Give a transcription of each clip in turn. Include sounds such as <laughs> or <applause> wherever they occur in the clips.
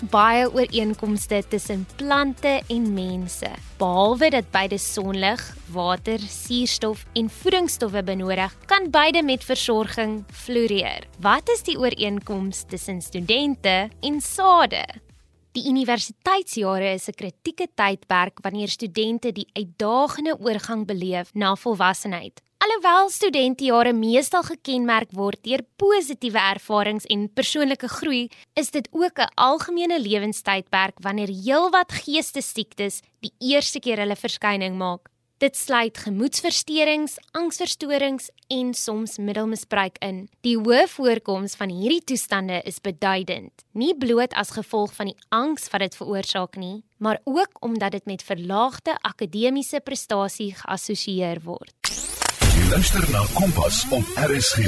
is baie ooreenkomste tussen plante en mense. Behalwe dat beide sonlig, water, suurstof en voedingsstowwe benodig, kan beide met versorging floreer. Wat is die ooreenkoms tussen studente en sade? Die universiteitsjare is 'n kritieke tydperk wanneer studente die uitdagende oorgang beleef na volwassenheid. Alhoewel studentejare meestal gekenmerk word deur positiewe ervarings en persoonlike groei, is dit ook 'n algemene lewenstydperk wanneer heelwat geestesiektes die eerste keer hulle verskyning maak. Dit sluit gemoedversteurings, angsverstorings en soms middelmisbruik in. Die hoë voorkoms van hierdie toestande is beduidend, nie bloot as gevolg van die angs wat dit veroorsaak nie, maar ook omdat dit met verlaagde akademiese prestasie geassosieer word. Luister na Kompas op RSG.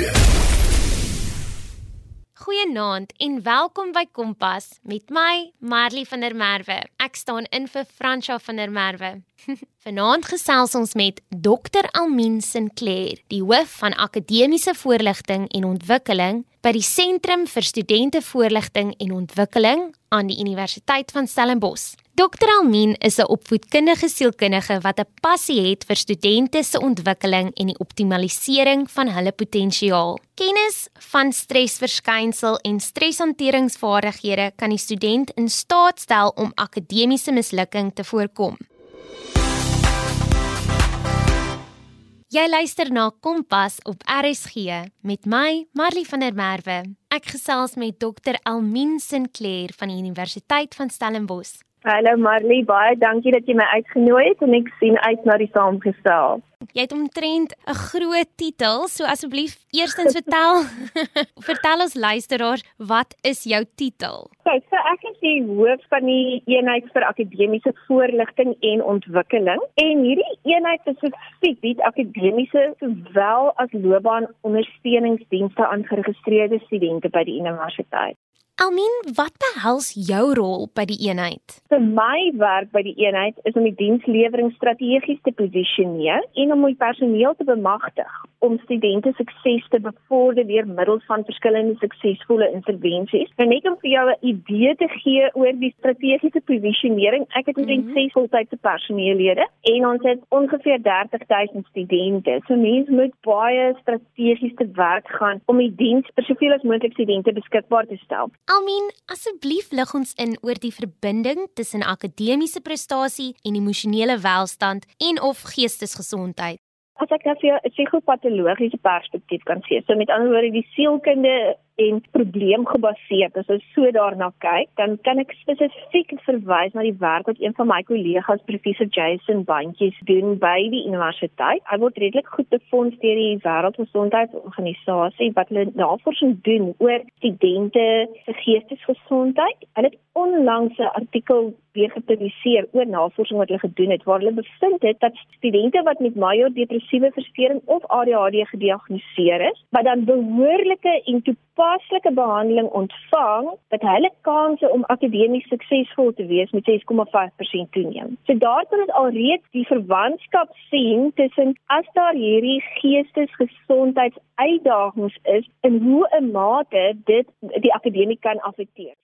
Goeienaand en welkom by Kompas met my Marley van der Merwe. Ek staan in vir Fransja van der Merwe. <laughs> Vanaand gesels ons met Dr. Almin Sinclair, die hoof van akademiese voorligting en ontwikkeling by die Sentrum vir Studente Voorligting en Ontwikkeling aan die Universiteit van Stellenbosch. Dr. Almin is 'n opvoedkundige sielkundige wat 'n passie het vir studente se ontwikkeling en die optimalisering van hulle potensiaal. Kennis van stresverskynsel en streshanteringsvaardighede kan die student in staat stel om akademiese mislukking te voorkom. Jy luister na Kompas op RSG met my Marley van der Merwe. Ek gesels met Dr. Almin Sinclair van die Universiteit van Stellenbosch. Hallo Marley, baie dankie dat jy my uitgenooi het en ek sien uit na die saamgestel. Jy het omtrent 'n groot titel, so asseblief eerstens vertel <laughs> vertel ons luisteraars wat is jou titel? Okay, so ek is die hoof van die eenheid vir akademiese voorligting en ontwikkeling en hierdie eenheid spesifiek bied akademiese sowel as loopbaanondersteuningsdienste aan geregistreerde studente by die universiteit. Almin, wat behels jou rol by die eenheid? Vir my werk by die eenheid is om die dienslewering strategies te posisioneer en om my personeel te bemagtig om studente sukses te bevorder deur middel van verskillende suksesvolle intervensies. Nou net om vir jou 'n idee te gee oor die strategiese posisionering, ek het omtrent mm -hmm. 6 voltydse personeellede en ons het ongeveer 30000 studente. So mense moet baie strategies te werk gaan om die diens vir soveel as moontlik studente beskikbaar te stel. Almin, asseblief lig ons in oor die verbinding tussen akademiese prestasie en emosionele welstand en of geestesgesondheid. As ek nou vir 'n psigopatologiese perspektief kan sê, so met ander woorde die sielkunde en probleemgebaseerd as ons so daarna kyk, dan kan ek spesifiek verwys na die werk wat een van my kollegas professor Jason Bantjies doen by die universiteit. Hy word redelik goed befonds deur die Wêreldgesondheidsorganisasie wat hulle navorsing doen oor studente se geestesgesondheid. Hulle het onlangs 'n artikel weer gepubliseer oor navorsing wat hulle gedoen het waar hulle bevind het dat studente wat met major depressiewe verstoring of ADHD gediagnoseer is, wat dan behoorlike en toepaslike behandeling ontvang, dat hulle kanse om akademies suksesvol te wees met 6,5% toeneem. So daar kan ons alreeds die verwantskap sien tussen as daar hierdie geestesgesondheids uitdagings is en hoe 'n mate dit die akademie kan affekteer.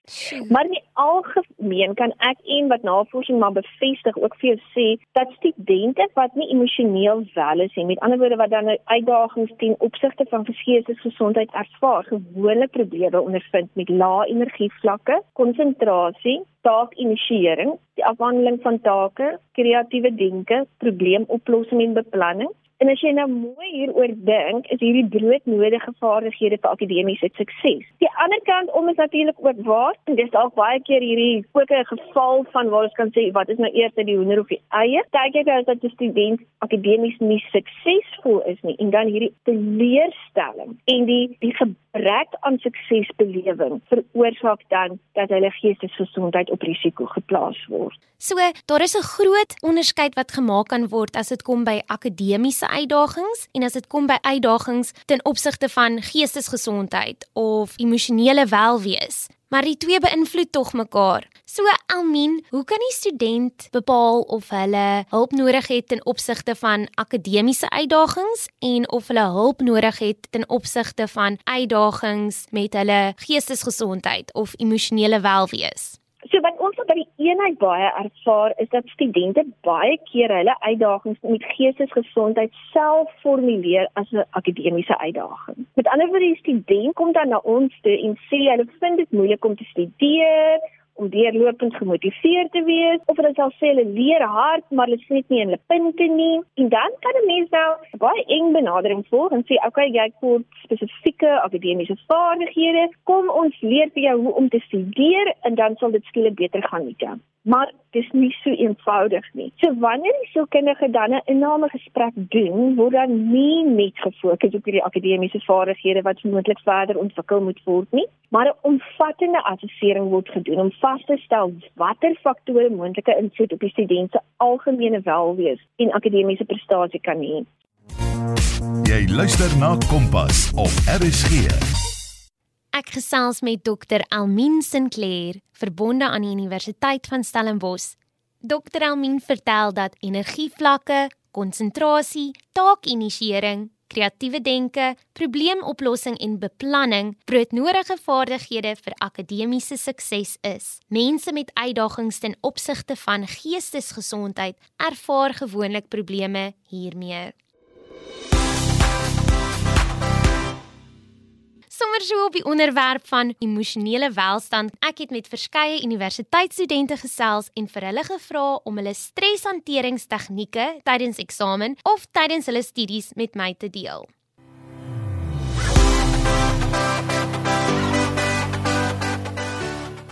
Maar in algemeen kan ek een wat navorsing maar bevestig ook vir jou sê dat studente wat nie emosioneel wel is nie, met ander woorde wat dan uitdagings ten opsigte van geestesgesondheid ervaar, gewone probleme ondervind met lae energievlakke, konsentrasie, taakinisiering, die afhandeling van take, kreatiewe denke, probleemoplossing en beplanning En as jy nou mooi hieroor dink, is hierdie broodnodige vaardighede vir akademiese sukses. Die ander kant om is natuurlik ook waar, en dis dalk baie keer hierdie ook 'n geval van waar ons kan sê wat is nou eers die hoender of die eier? Kyk jy nou dat 'n student akademies nie suksesvol is nie en dan hierdie teleurstelling en die die gebrek aan suksesbelewing veroorsaak dan dat hulle geestesgesondheid op risiko geplaas word. So, daar is 'n groot onderskeid wat gemaak kan word as dit kom by akademiese uitdagings en as dit kom by uitdagings ten opsigte van geestesgesondheid of emosionele welwees. Maar die twee beïnvloed tog mekaar. So Almin, hoe kan die student bepaal of hulle hulp nodig het ten opsigte van akademiese uitdagings en of hulle hulp nodig het ten opsigte van uitdagings met hulle geestesgesondheid of emosionele welwees? So wat ons by die eenheid baie ervaar is dat studente baie keer hulle uitdagings met geestesgesondheid self formuleer as 'n akademiese uitdaging. Met ander woorde, die student kom dan na ons toe en sê hulle vind dit moeilik om te studeer om deurlopend gemotiveerd te wees of hulle sal sê hulle leer hard maar hulle sien dit nie in hulle punte nie. En dan kan 'n mens nou baie eng benadering volg en sê okay jy kort spesifieke akademiese vaardighede. Kom ons leer vir jou hoe om te studeer en dan sal dit skielik beter gaan met jou maar dit is nie so eenvoudig nie. So wanneer die sielkundige dan 'n inname gesprek doen, word dan nie net gefokus op die akademiese vaardighede wat moontlik verder ontwikkel moet word nie, maar 'n omvattende assessering word gedoen om vas te stel watter faktore moontlike invloed op die student se algemene welwees en akademiese prestasie kan hê. Jy luister na Kompas op RSG. Ek gesels met Dr. Elmien Sinclair, verbonde aan die Universiteit van Stellenbosch. Dr. Elmien vertel dat energievlakke, konsentrasie, taakinisiering, kreatiewe denke, probleemoplossing en beplanning broodnodige vaardighede vir akademiese sukses is. Mense met uitdagings ten opsigte van geestesgesondheid ervaar gewoonlik probleme hiermee. Sommer so op die onderwerp van emosionele welstand. Ek het met verskeie universiteitsstudente gesels en vir hulle gevra om hulle streshanteringstegnieke tydens eksamen of tydens hulle studies met my te deel.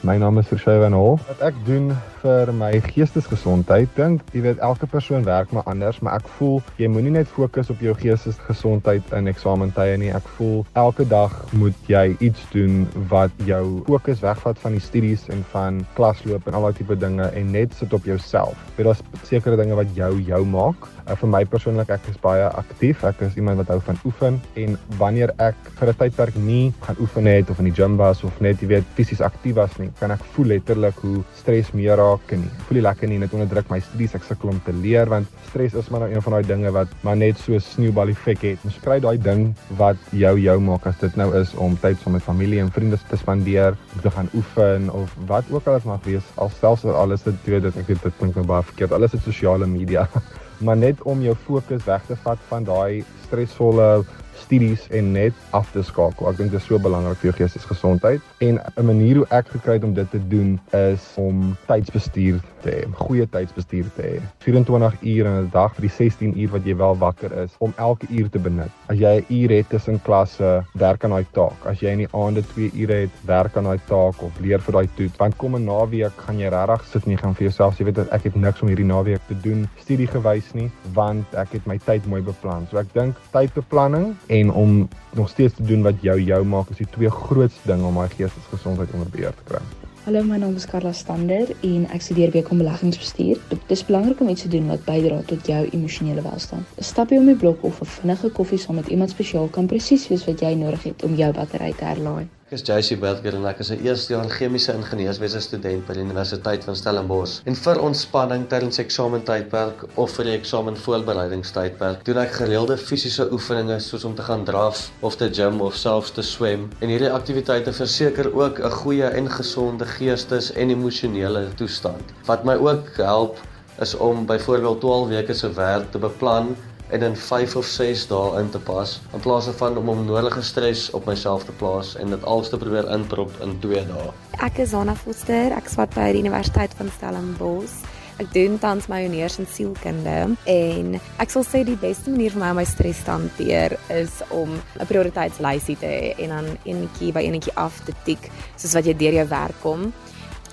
My naam is Vershay van Hol. Wat ek doen vir my geestesgesondheid, dink jy weet elke persoon werk maar anders, maar ek voel jy moenie net fokus op jou geestesgesondheid in eksamentye nie. Ek voel elke dag moet jy iets doen wat jou fokus wegvat van die studies en van klasloop en al daai tipe dinge en net sit op jouself. Weet daar's sekere dinge wat jou jou maak. Uh, vir my persoonlik ek is baie aktief. Ek is iemand wat hou van oefen en wanneer ek vir 'n tydperk nie gaan oefen het of in die gym was of net jy weet fisies aktief was nie, kan ek voel letterlik hoe stres meer raak en nie. Ek voel nie lekker nie, dit onderdruk my studies. Ek sukkel om te leer want stres is maar nou een van daai dinge wat maar net so sneeubal effek het. Ons kry daai ding wat jou jou maak as dit nou is om tyd saam met familie en vriende te spandeer, om te gaan oefen of wat ook al dit mag wees. Alselfs al alles dit weet dit ek weet dit klink nou baie verkeerd. Alles is sosiale media. <laughs> maar net om jou fokus weg te vat van daai stresvolle studies en net af te skakel. Ek dink dit is so belangrik vir jou geestesgesondheid en 'n manier hoe ek gekry het om dit te doen is om tydsbestuur te hê, goeie tydsbestuur te hê. 24 ure in 'n dag vir die 16 uur wat jy wel wakker is om elke uur te benut. As jy 'n uur het tussen klasse, werk aan daai taak. As jy in die aande 2 ure het, werk aan daai taak of leer vir daai toets. Want kom 'n naweek gaan jy regtig sit nie gaan vir jouself sê, jy weet ek het niks om hierdie naweek te doen studiegewys nie, want ek het my tyd mooi beplan. So ek dink tydbeplanning en om nog steeds te doen wat jou jou maak is die twee grootste dinge om my geestesgesondheid onder beheer te kry. Hallo, my naam is Karla Stander en ek studeer Bekom beleggingsbestuur. Dit is belangrik om iets te doen wat bydra tot jou emosionele welstand. 'n Stapie om die blok of 'n vinnige koffie saam met iemand spesiaal kan presies wees wat jy nodig het om jou battery te herlaai. Ek is JC Belger en ek is 'n eerstejaars chemiese ingenieurswese student by die Universiteit van Stellenbosch. En vir ontspanning tydens eksamentydperk of vir die eksamen voorbereidingstydperk, doen ek gereelde fisiese oefeninge soos om te gaan draf of te gym of selfs te swem. En hierdie aktiwiteite verseker ook 'n goeie en gesonde geestes- en emosionele toestand. Wat my ook help is om byvoorbeeld 12 weke se werk te beplan en in 5 of 6 dae in te pas in plaas van om onnodige stres op myself te plaas en dit alles te probeer inprop in 2 dae. Ek is Anna Foster, ek swat by die Universiteit van Stellenbosch. Ek doen tans my honeurs in sielkunde en ek sal sê die beste manier vir my om my stres te hanteer is om 'n prioriteitslysie te hê en dan enetjie by enetjie af te tik soos wat jy deur jou werk kom.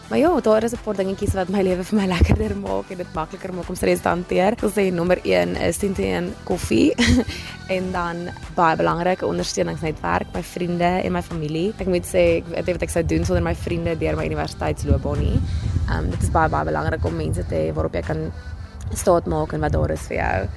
Maar ja, daar is 'n paar dingetjies wat my lewe vir my <laughs> lekkerder maak en dit makliker maak om stres te hanteer. Ek wil sê nommer 1 is teen koffie <laughs> en dan baie belangrike ondersteuningsnetwerk, my vriende en my familie. Ek moet sê ek weet wat ek sou doen sonder my vriende deur my universiteitsloopbaan nie. Um dit is baie baie belangrik om mense te hê waarop jy kan staat maak en wat daar is vir jou.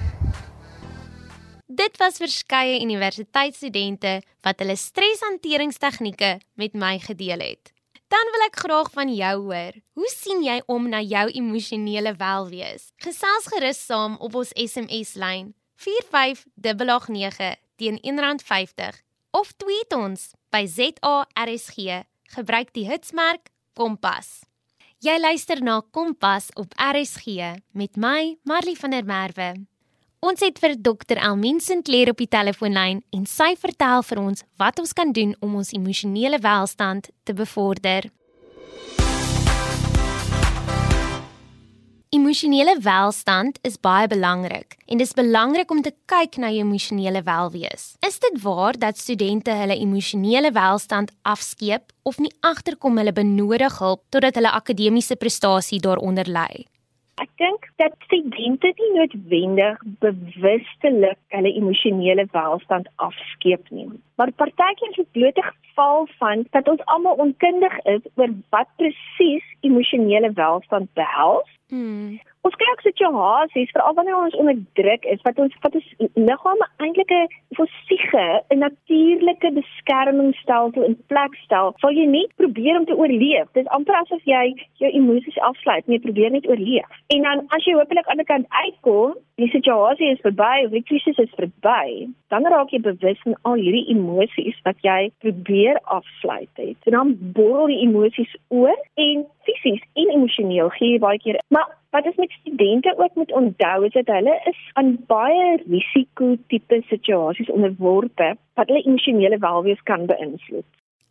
Dit was verskeie universiteitsstudente wat hulle streshanteringstegnieke met my gedeel het. Dan wil ek graag van jou hoor. Hoe sien jy om na jou emosionele welwees? Gesels gerus saam op ons SMS lyn 45889 teen R1.50 of tweet ons by ZARSG. Gebruik die hitsmerk Kompas. Jy luister na Kompas op RSG met my Marley van der Merwe. Ons het vir Dr. Elmien Sinclair op die telefoonlyn en sy vertel vir ons wat ons kan doen om ons emosionele welstand te bevorder. Emosionele welstand is baie belangrik en dis belangrik om te kyk na jou emosionele welwees. Is dit waar dat studente hulle emosionele welstand afskeep of nie agterkom hulle benodig hulp totdat hulle akademiese prestasie daaronder lê? Ek dink dat studente nie noodwendig bewustelik hulle emosionele welstand afskeep nie. Maar partykeer is dit bloot 'n geval van dat ons almal onkundig is oor wat presies emosionele welstand behels Hmm. Ons kry ook situasies veral wanneer ons onder druk is wat ons wat ons liggame eintlik 'n fossiege 'n natuurlike beskermingsstelsel in plek stel. Sal jy nie probeer om te oorleef. Dit is amper asof jy jou emosies afsluit, nee, probeer net oorleef. En dan as jy hopelik aan die kant uitkom, die situasie is verby of die krisis is verby, dan raak jy bewus van al hierdie emosies wat jy probeer afsluit het. En dan borrel die emosies oor en fisies en emosioneel gee jy baie keer. Maar wat ons met studente ook moet onthou is dat hulle is aan baie risiko tipe situasies onderworpe wat hulle emosionele welwees kan beïnvloed.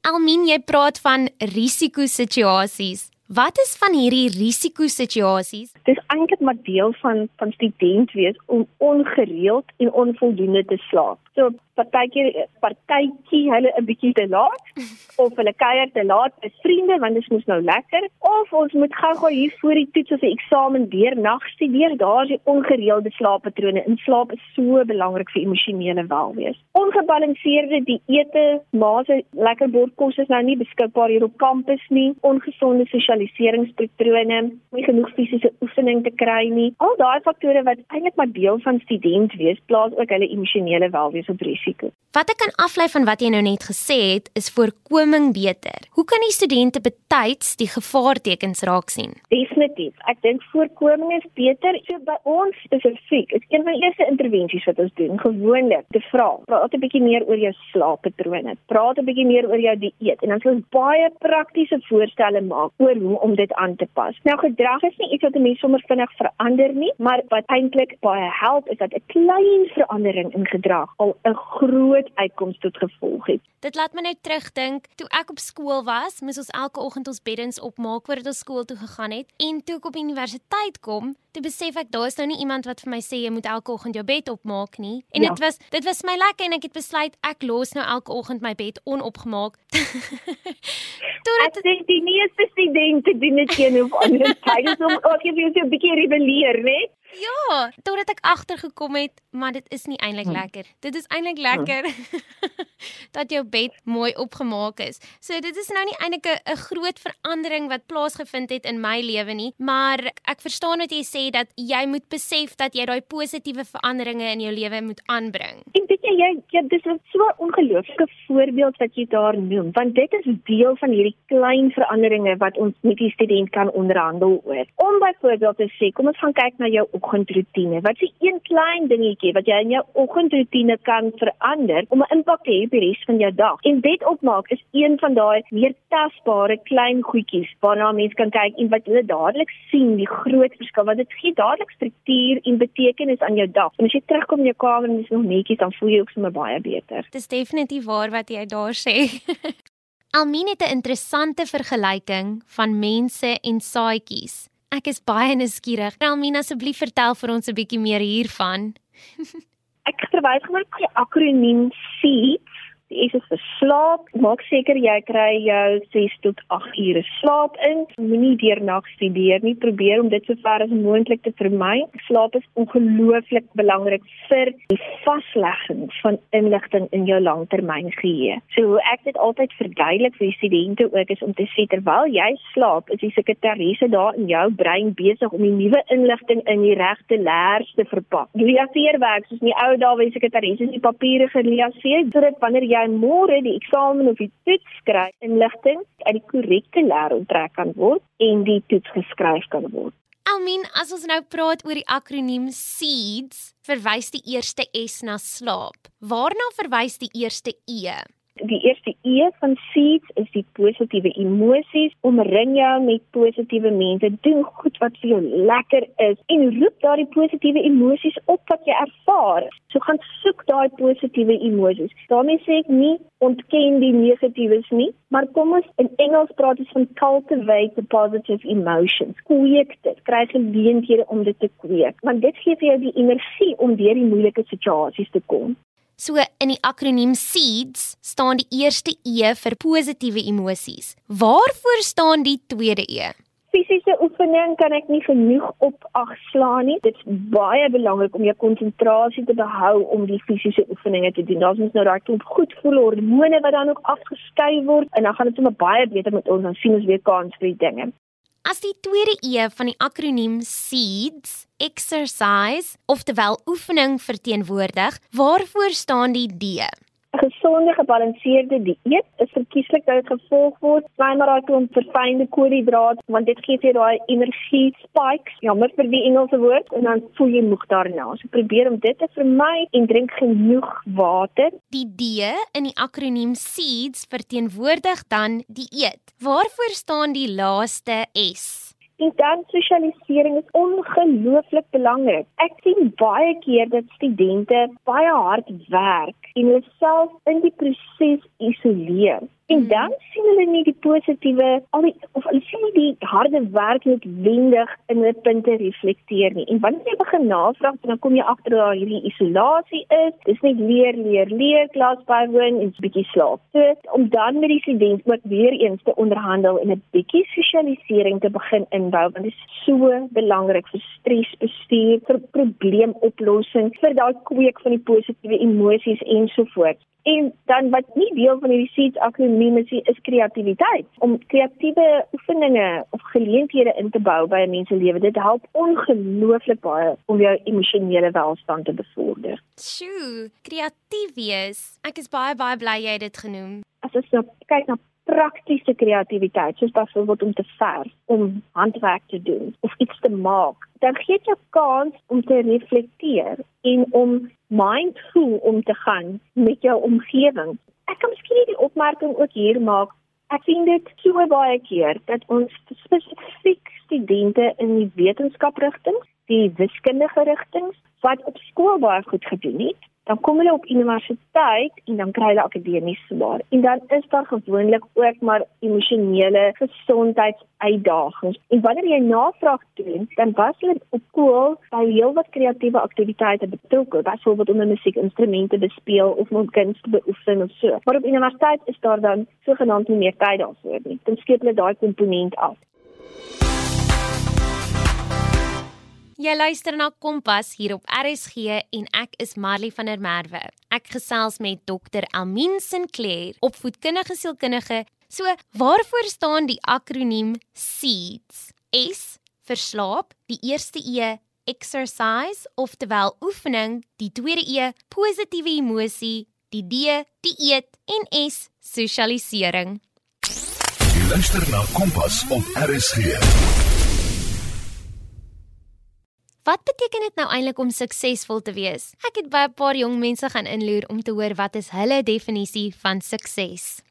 Almin, jy praat van risiko situasies. Wat is van hierdie risiko situasies? Dis eintlik maar deel van van student wees om ongereeld en onvoldoende te slaap. So partykeer partytjie hulle 'n bietjie te laat <laughs> of hulle kuier te laat by vriende want dit moet nou lekker. Of ons moet gou-gou hier voor die toets of die eksamen deur nag studeer daar is die ongereelde slaappatrone. En slaap is so belangrik vir emosionele welwees. Ongebalanseerde dieete maase lekker bord kos is nou nie beskikbaar hier op kampus nie. Ongesonde sosialiseringspatrone nie genoeg fisiese oefening te kry nie. Al daai faktore wat eintlik maar deel van student wees plaas ook hulle emosionele welwees op risiko risiko. Wat ek kan aflei van wat jy nou net gesê het, is voorkoming beter. Hoe kan die studente betyds die gevaartekens raak sien? Definitief. Ek dink voorkoming is beter. So by ons spesifiek, is een van die eerste intervensies wat ons doen, gewoonlik te vra, praat 'n bietjie meer oor jou slaappatrone. Praat 'n bietjie meer oor jou dieet en dan sal ons baie praktiese voorstelle maak oor hoe om dit aan te pas. Nou gedrag is nie iets wat 'n mens sommer vinnig verander nie, maar wat eintlik baie help is dat 'n klein verandering in gedrag al 'n groot uitkoms tot gevolg het. Dit laat my net terugdink, toe ek op skool was, moes ons elke oggend ons beddens opmaak voordat ons skool toe gegaan het. En toe ek op universiteit kom, toe besef ek daar is nou nie iemand wat vir my sê jy moet elke oggend jou bed opmaak nie. En dit ja. was dit was my lekker en ek het besluit ek los nou elke oggend my bed onopgemaak. <laughs> toe dit sê die meeste studente doen dit een of ander tyd, so ook jy wil so 'n bietjie rebelleer, né? Ja, totdat ek agtergekom het, maar dit is nie eintlik hm. lekker. Dit is eintlik lekker hm. <laughs> dat jou bed mooi opgemaak is. So dit is nou nie eintlik 'n groot verandering wat plaasgevind het in my lewe nie, maar ek verstaan wat jy sê dat jy moet besef dat jy daai positiewe veranderinge in jou lewe moet aanbring. En weet jy jy, jy dis 'n so ongelooflike voorbeeld wat jy daar noem, want dit is deel van hierdie klein veranderinge wat ons met die student kan onderhandel oor. Om byvoorbeeld te sê, kom ons gaan kyk na jou oggendroetine. Wat is een klein dingetjie wat jy in jou oggendroetine kan verander om 'n impak te hê op die res van jou dag? En dit opmaak is een van daai meer tasbare klein goedjies waarna mens kan kyk en wat jy dadelik sien die groot verskil want dit gee dadelik struktuur en betekenis aan jou dag. En as jy terugkom in jou kamer en dis nog netjies dan voel jy ook sommer baie beter. Dis definitief waar wat jy daar sê. <laughs> Almine het 'n interessante vergelyking van mense en saaitjies. Ek is baie nuuskierig. Almina asseblief vertel vir ons 'n bietjie meer hiervan. <laughs> ek verwys gewoonlik na die akroniem SEED Die is vir slaap. Maak seker jy kry jou 6 tot 8 ure slaap in. Moenie deernag studeer nie. Probeer om dit so ver as moontlik te vermy. Slaap is ongelooflik belangrik vir die vaslegging van inligting in jou langtermyngeheue. So ek dit altyd verduidelik vir studente ook is om te sê terwyl jy slaap, is die sekretarisse daar in jou brein besig om die nuwe inligting in die regte leers te verpak. Liaseerwerk soos in die ou dae waar sekretarisse die papiere geliaseer sodat wanneer jy jy môre die eksamen of die toets skryf, inligting uit die korrekte leer onttrek kan word en die toets geskryf kan word. Almin, as ons nou praat oor die akroniem SEEDS, verwys die eerste S na slaap. Waarna verwys die eerste E? Die eerste E van seeds is die positiewe emosies. Omring jou met positiewe mense. Doen goed wat vir jou lekker is en roep daardie positiewe emosies op wat jy ervaar. So gaan soek daai positiewe emosies. daarmee sê ek nie ontken die negatiewes nie, maar kom ons in Engels praat ons van cultivate the positive emotions. Kweek dit, kry geleenthede om dit te kweek, want dit gee vir jou die energie om deur die moeilike situasies te kom. So in die akroniem SEEDS staan die eerste E vir positiewe emosies. Waarvoor staan die tweede E? Fisiese oefening kan ek nie genoeg op agslaan nie. Dit is baie belangrik om jou konsentrasie te behou om die fisiese oefeninge te doen. Daar's mens nou daai klop goed voel hormone wat dan ook afgeskei word en dan gaan dit sommer baie beter met ons dan sien ons weer kans vir die dinge. As die tweede E van die akroniem SEEDS exercise, oftewel oefening verteenwoordig, waarvoor staan die D? Gesonde gebalanseerde dieet is verkieslik dat dit gevolg word, klein maar daai klomp verfynde koolhidrate, want dit gee vir daai energie spikes, jammer vir die Engelse woord, en dan voel jy moeg daarna. So probeer om dit te vermy en drink genoeg water. Die D in die akroniem SEEDS verteenwoordig dan die eet. Waarvoor staan die laaste S? En dan sosialisering is ongelooflik belangrik. Ek sien baie keer dat studente baie hard werk en hulle self in die proses isoleer. En Mhm. dan sien hulle nie die positiewe al die of hulle sien nie die harde werk noodwendig in hulle punte reflekteer nie. En wanneer jy begin navraag, dan kom jy agter dat hierdie isolasie is. Dis net leer, leer, leer, klas bywoon en 'n bietjie slaap. So om dan met die student ook weer eens te onderhandel en 'n bietjie sosialisering te begin inbou, want dit is so belangrik vir stresbestuur, vir probleemoplossing, vir daai kweek van die positiewe emosies ensovoorts. En dan wat nie deel van hierdie SEEDS akroniem is, is kreatiwiteit. Om kreatiewe oefeninge of geleenthede in te bou by 'n mens se lewe, dit help ongelooflik baie om jou emosionele welstand te bevorder. Sjoe, kreatief wees. Ek is baie baie bly jy het dit genoem. As ons nou kyk na praktiese kreatiwiteit, soos byvoorbeeld om te verf, om handwerk te doen of iets te maak, dan gee dit jou kans om te reflekteer en om mindful om te gaan met jou omgewing. Ek kan miskien die opmerking ook hier maak. Ek sien dit so baie keer dat ons spesifiek studente in die wetenskaprigtings, die wiskundige rigtings wat op skool baie goed gedoen het, dan kom hulle op universiteit en dan kry hulle akademiese swaar. En dan is daar gewoonlik ook maar emosionele gesondheidsuitdagings. En wanneer jy navraag doen, dan was hulle op skool by heelwat kreatiewe aktiwiteite betrokke, byvoorbeeld om 'n musiekinstrument te bespeel of om kuns te beoefen of so. Maar op universiteit is daar dan sogenaamd nie meer tyd daarvoor nie. Dan skep hulle daai komponent af. Jy luister na Kompas hier op RSG en ek is Marley van der Merwe. Ek gesels met Dr. Almin Sinclair, opvoedkundige sielkundige. So, waarvoor staan die akroniem SEEDS? S vir slaap, die eerste E exercise oftewel oefening, die tweede E positiewe emosie, die D die eet en S sosialisering. Jy luister na Kompas op RSG. Wat beteken dit nou eintlik om suksesvol te wees? Ek het by 'n paar jong mense gaan inloer om te hoor wat is hulle definisie van sukses.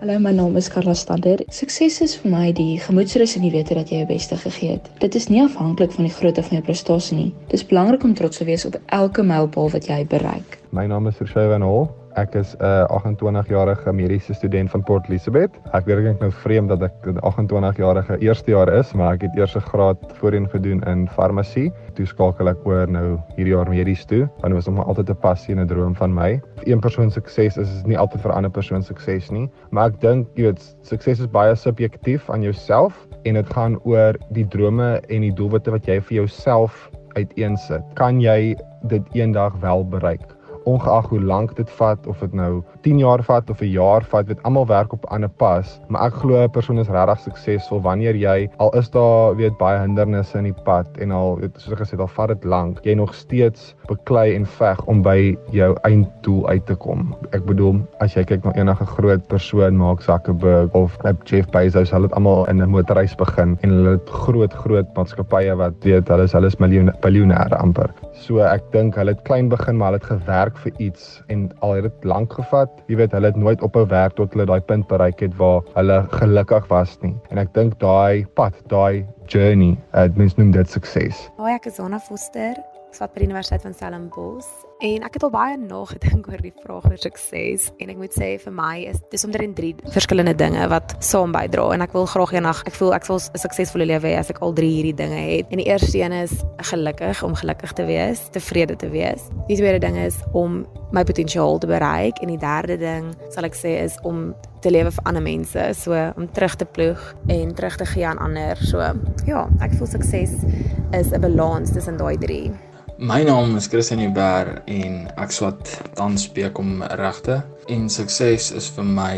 Hallo, my naam is Carla Stander. Sukses is vir my die gemoedsrus en die wete dat jy jou beste gegee het. Dit is nie afhanklik van die grootte van jou prestasie nie. Dit is belangrik om trots te wees op elke mylpaal wat jy bereik. My naam is Roshay van Hall. Ek is 'n 28-jarige mediese student van Port Elizabeth. Ek weet ek nou vreemd dat ek 'n 28-jarige eerstejaar is, maar ek het eers 'n graad voorheen gedoen in farmasie. Toe skakel ek oor nou hierdie jaar medies toe, want dit was nog maar altyd 'n passie en 'n droom van my. Een persoon sukses is is nie altyd vir 'n ander persoon sukses nie, maar ek dink jy weet sukses is baie subjektief aan jouself en dit gaan oor die drome en die doelwitte wat jy vir jouself uiteensit. Kan jy dit eendag wel bereik? Ongeag hoe lank dit vat of dit nou 10 jaar vat of 'n jaar vat, weet almal werk op 'n ander pas, maar ek glo 'n persoon is regtig suksesvol wanneer jy al is daar weet baie hindernisse in die pad en al weet soos ek gesê al vat dit lank, jy nog steeds beklei en veg om by jou einddoel uit te kom. Ek bedoel, as jy kyk na enige groot persoon, Mark Zuckerberg of Jeff Bezos, hulle het almal in 'n motorreis begin en hulle het groot groot maatskappye wat weet hulle is hulle is miljoenêre amper. So ek dink hulle het klein begin maar hulle het gewerk vir iets en al het dit lank gevat. Jy weet hulle het nooit op 'n werk tot hulle daai punt bereik het waar hulle gelukkig was nie. En ek dink daai pad, daai journey, uh, mens noem dit sukses. Hoi, ek is Anna Foster swat by die Universiteit van Stellenbosch en ek het al baie nagedink oor die vraag oor sukses en ek moet sê vir my is dis omtrent drie verskillende dinge wat saam bydra en ek wil graag eendag ek voel ek sal 'n suksesvolle lewe hê as ek al drie hierdie dinge het. En die eerste een is gelukkig om gelukkig te wees, tevrede te wees. Die tweede ding is om my potensiaal te bereik en die derde ding sal ek sê is om te lewe vir ander mense, so om terug te ploeg en terug te gee aan ander. So ja, ek voel sukses is 'n balans tussen daai drie. My naam is Christian Huber en ek swat tans bekom regte en sukses is vir my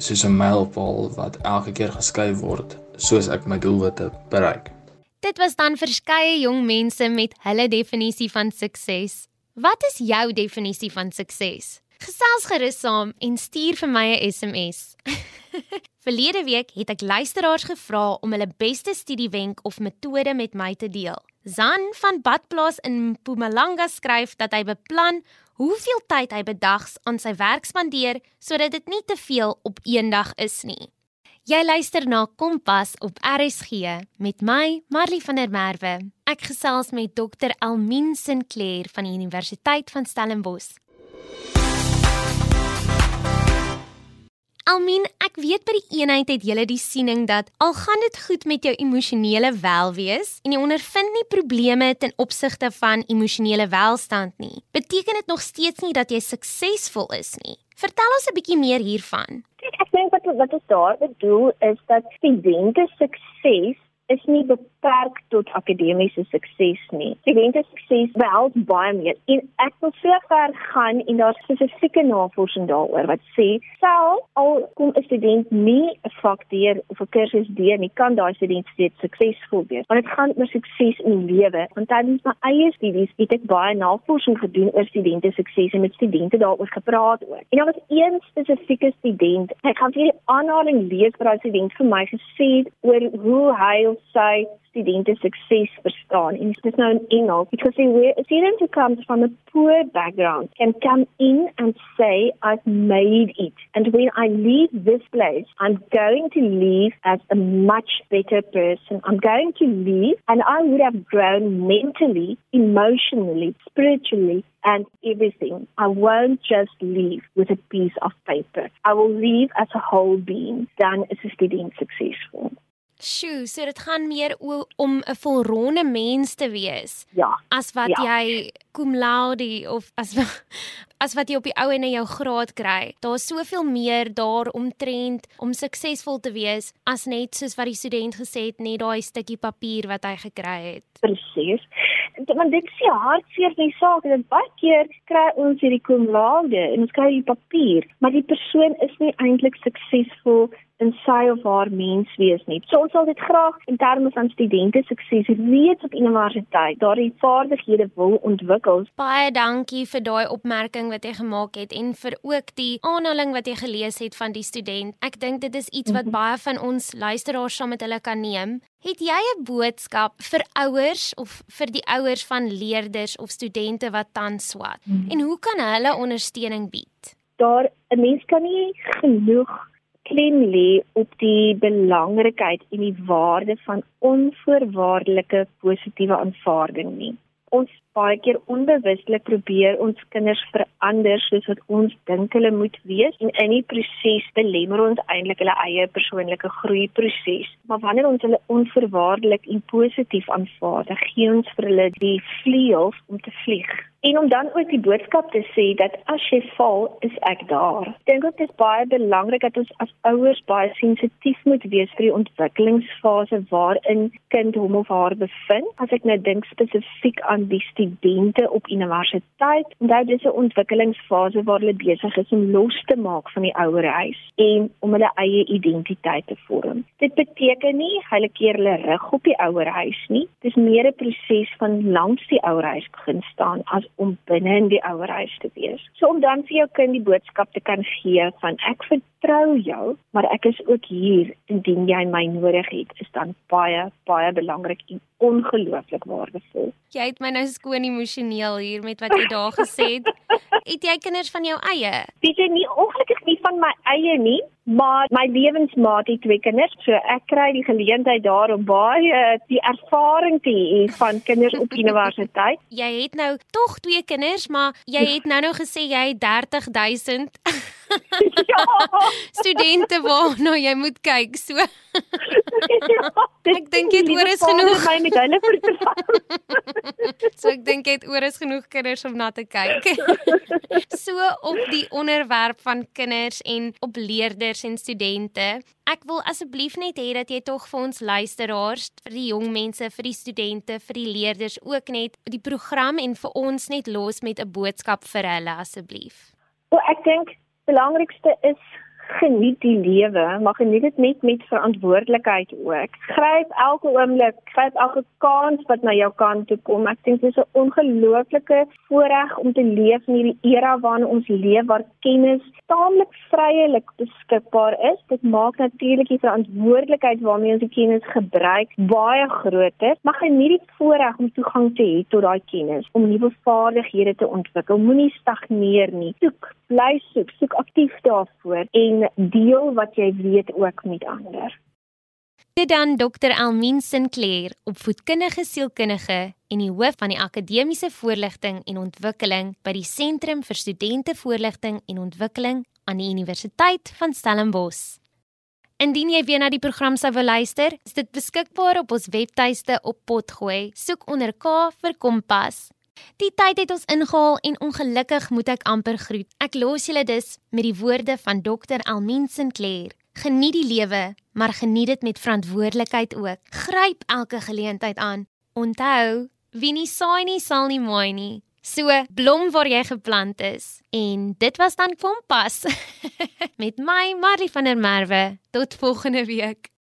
soos 'n mylpaal wat elke keer geskryf word soos ek my doelwitte bereik. Dit was dan verskeie jong mense met hulle definisie van sukses. Wat is jou definisie van sukses? Gesels gerus saam en stuur vir my 'n SMS. <laughs> Verlede week het ek luisteraars gevra om hulle beste studiewenk of metode met my te deel. Zan van Badplaas in Mpumalanga skryf dat hy beplan hoeveel tyd hy bedags aan sy werk spandeer sodat dit nie te veel op een dag is nie. Jy luister na Kompas op RSG met my Marley van der Merwe. Ek gesels met Dr Elmien Sinclair van die Universiteit van Stellenbosch. Almin, ek weet by die eenheid het julle die siening dat al gaan dit goed met jou emosionele welwees en jy ondervind nie probleme ten opsigte van emosionele welstand nie, beteken dit nog steeds nie dat jy suksesvol is nie. Vertel ons 'n bietjie meer hiervan. Ek dink wat wat ons daar bedoel is dat studente sukses is nie beperk tot akademiese sukses nie. Studente sukses behels baie meer. En ek wil ver gaan en daar spesifieke navorsing daaroor wat sê self al kom 'n student nie 'n vak deur of 'n kursus deur nie, kan daai student steeds suksesvol wees. Want dit gaan oor sukses in die lewe. Want tydens my eie studies het ek baie navorsing gedoen oor studente sukses en met studente daaroor gepraat oor. En daar was een spesifieke student. Ek gaan vir aanhaling lees wat daai student vir my gesê het oor hoe hy sy studente sukses verstaan en dit is nou in Engels because where a student who comes from a poor background can come in and say I've made it and when I leave this place I'm going to leave as a much better person I'm going to leave and I would have grown mentally emotionally spiritually and everything. I won't just leave with a piece of paper. I will leave as a whole being. Dan is 'n student suksesvol. Sjoe, so dit gaan meer om 'n volronde mens te wees. Ja. As wat ja. jy cum laude of as <laughs> as wat jy op die ou en in jou graad kry. Daar's soveel meer daar omtrent om suksesvol te wees as net soos wat die student gesê het net daai stukkie papier wat hy gekry het. Presies. Want dit is hartseer die saak dat baie keer kry ons hierdie cum laude en ons kry die papier, maar die persoon is nie eintlik suksesvol in sy of haar menswees nie. So ons sal dit graag in terme van studente sukses reeds op universiteit daardie vaardighede wil ontwikkel. Baie dankie vir daai opmerking wat jy gemaak het en vir ook die aanhaling wat jy gelees het van die student. Ek dink dit is iets wat mhm. baie van ons luisteraars saam met hulle kan neem. Het jy 'n boodskap vir ouers of vir die ouers van leerders of studente wat tans swat? Hmm. En hoe kan hulle ondersteuning bied? Daar 'n mens kan nie genoeg klem lê op die belangrikheid en die waarde van onvoorwaardelike positiewe aanvaarding nie. Ons baie keer onbewuslik probeer ons kinders verander soos wat ons dink hulle moet wees en in die proses belemmer ons eintlik hulle eie persoonlike groeiproses. Maar wanneer ons hulle onvoorwaardelik en positief aanvaar, dan gee ons vir hulle die vleuels om te vlieg. En om dan ook die boodskap te sê dat as jy val, is ek daar. Ek dink dit is baie belangrik dat ons as ouers baie sensitief moet wees vir die ontwikkelingsfase waarin kind hom of haar bevind. As ek nou dink spesifiek aan die studente op universiteit, onthou dis 'n ontwikkelingsfase waar hulle besig is om los te maak van die ouerhuis en om hulle eie identiteit te vorm. Dit beteken nie hulle keer hulle rug op die ouerhuis nie. Dis meer 'n proses van langs die ouerhuis begin staan as om binne in die ouerhuis te wees. So om dan vir jou kind die boodskap te kan gee van ek vertrou jou, maar ek is ook hier indien jy my nodig het, is dan baie baie belangrik en ongelooflik waardevol. Jy het my nou skoon emosioneel hier met wat jy daar gesê het. <laughs> Het jy kinders van jou eie? Dit is nie ongelukkig nie van my eie nie, maar my lewensmaat het twee kinders, so ek kry die geleentheid daar om baie die ervaring te hê van kinders op <laughs> universiteit. Jy het nou tog twee kinders, maar jy het nou nou gesê jy het 30000 <laughs> ja. studente waarna jy moet kyk. So ja. Ek dink jy het oor is genoeg. my met hulle vertel. so ek dink jy het oor is genoeg kinders om na te kyk. <laughs> so op die onderwerp van kinders en op leerders en studente. Ek wil asseblief net hê dat jy tog vir ons luisteraars, vir die jong mense, vir die studente, vir die leerders ook net die program en vir ons net los met 'n boodskap vir hulle asseblief. O, ek dink belangrikste is geniet die lewe, maar geniet dit net met verantwoordelikheid ook. Gryp elke oomblik, gryp elke kans wat na jou kant toe kom. Ek dink dit is 'n ongelooflike voorreg om te leef in hierdie era waarin ons leef waar kennis taamlik vryelik beskikbaar is. Dit maak natuurlik die verantwoordelikheid waarmee ons die kennis gebruik baie groter, maar geniet die voorreg om toegang te hê tot daai kennis, om nuwe vaardighede te ontwikkel. Moenie stagneer nie. Soek, bly soek, soek aktief daarvoor en deel wat jy weet ook met ander. Dit dan Dr. Elmien Sinclair, opvoedkundige sielkundige en die hoof van die akademiese voorligting en ontwikkeling by die Sentrum vir Studente Voorligting en Ontwikkeling aan die Universiteit van Stellenbosch. Indien jy weer na die program sou wil luister, is dit beskikbaar op ons webtuiste op Potgooi. Soek onder K vir Kompas. Die tyd het ons ingehaal en ongelukkig moet ek amper groet. Ek los julle dus met die woorde van Dr. Elmien Sinclair. Geniet die lewe, maar geniet dit met verantwoordelikheid ook. Gryp elke geleentheid aan. Onthou, wie nie saai nie, sal nie maai nie. So, blom waar jy geplant is. En dit was dan Kompas <laughs> met my Marie van der Merwe. Tot volgende week.